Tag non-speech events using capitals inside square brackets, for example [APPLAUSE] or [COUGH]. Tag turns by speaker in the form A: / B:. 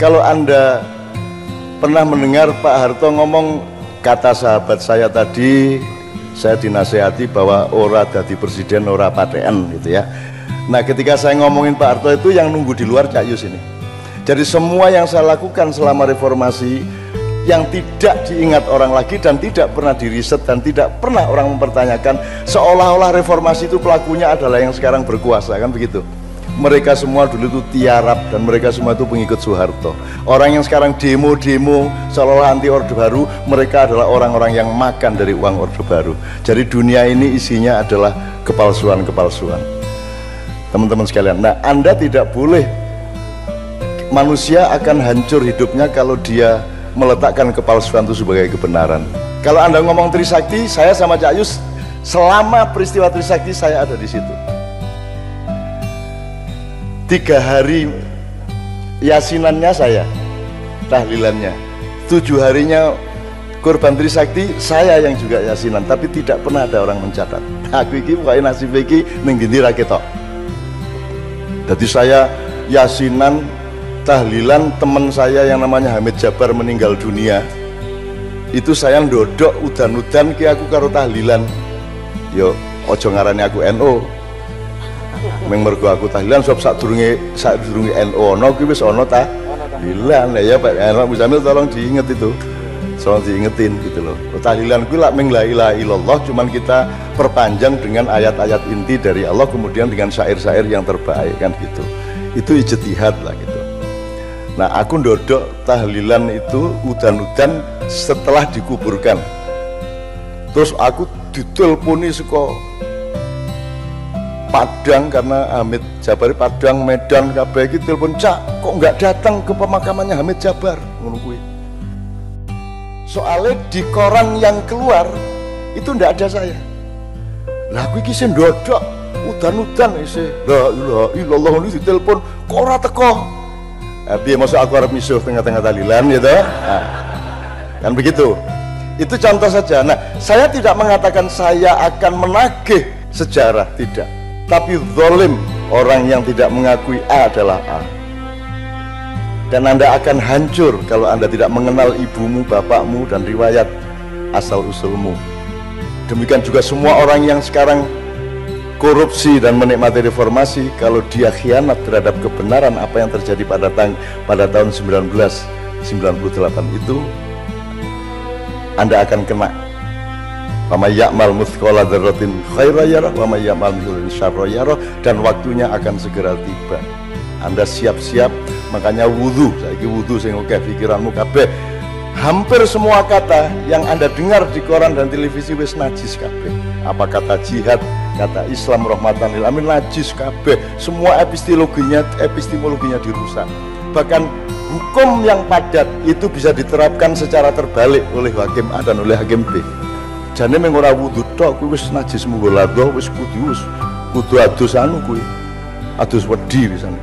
A: kalau Anda pernah mendengar Pak Harto ngomong kata sahabat saya tadi saya dinasehati bahwa ora jadi presiden ora patean gitu ya. Nah ketika saya ngomongin Pak Harto itu yang nunggu di luar Cak Yus ini. Jadi semua yang saya lakukan selama reformasi yang tidak diingat orang lagi dan tidak pernah diriset dan tidak pernah orang mempertanyakan seolah-olah reformasi itu pelakunya adalah yang sekarang berkuasa kan begitu mereka semua dulu itu tiarap dan mereka semua itu pengikut Soeharto. Orang yang sekarang demo-demo seolah-olah anti Orde Baru mereka adalah orang-orang yang makan dari uang Orde Baru. Jadi dunia ini isinya adalah kepalsuan-kepalsuan. Teman-teman sekalian nah anda tidak boleh manusia akan hancur hidupnya kalau dia meletakkan kepalsuan itu sebagai kebenaran. Kalau anda ngomong Trisakti saya sama Cak Yus selama peristiwa Trisakti saya ada di situ tiga hari yasinannya saya tahlilannya. Tujuh harinya korban Trisakti saya yang juga yasinan tapi tidak pernah ada orang mencatat. [LAUGHS] Aku ini pokoknya nasib ini nenggini raketok jadi saya yasinan tahlilan teman saya yang namanya Hamid Jabar meninggal dunia. Itu saya ndodok udan-udan ki aku karo tahlilan. Yo ojo ngarani aku NO Meng mergo aku tahlilan sebab sak durunge sak durunge NU ono kuwi wis ta. Tahlilan ya Pak Anwar Muzamil tolong diinget itu. Tolong diingetin gitu loh. Tahlilan kuwi lak meng la ilaha illallah cuman kita perpanjang dengan ayat-ayat inti dari Allah kemudian dengan syair-syair yang terbaik kan gitu. Itu ijtihad lah gitu. Nah aku ndodok tahlilan itu udan-udan setelah dikuburkan. Terus aku diteleponi saka Padang karena Hamid Jabari Padang Medan kabeh iki telepon Cak kok nggak datang ke pemakamannya Hamid Jabar? Ngono kuwi. Soalnya di koran yang keluar itu ndak ada saya. Lah aku iki sing ndodok udan-udan isi la ilaha illallah ini ditelepon kok ora teko? Eh, biar masuk aku harap misuh tengah-tengah talilan gitu nah, kan begitu. Itu contoh saja. Nah saya tidak mengatakan saya akan menagih sejarah tidak tapi zolim orang yang tidak mengakui A adalah A. Dan anda akan hancur kalau anda tidak mengenal ibumu, bapakmu dan riwayat asal usulmu demikian juga semua orang yang sekarang korupsi dan menikmati reformasi kalau dia khianat terhadap kebenaran apa yang terjadi pada tahun pada tahun 1998 itu anda akan kena Wama ya'mal muthqala dzarratin khaira yarah wa ya'mal dan waktunya akan segera tiba. Anda siap-siap makanya wudhu saiki wudhu sing oke pikiranmu kabeh. Hampir semua kata yang anda dengar di koran dan televisi wis najis kabeh. Apa kata jihad kata Islam rahmatan lil amin najis kabeh. Semua epistemologinya epistemologinya dirusak. Bahkan hukum yang padat itu bisa diterapkan secara terbalik oleh hakim A dan oleh hakim B jane mung ora wudu tok kuwi wis najis munggo wis kudu wis kudu adus anu kuwi. Adus wedi pisan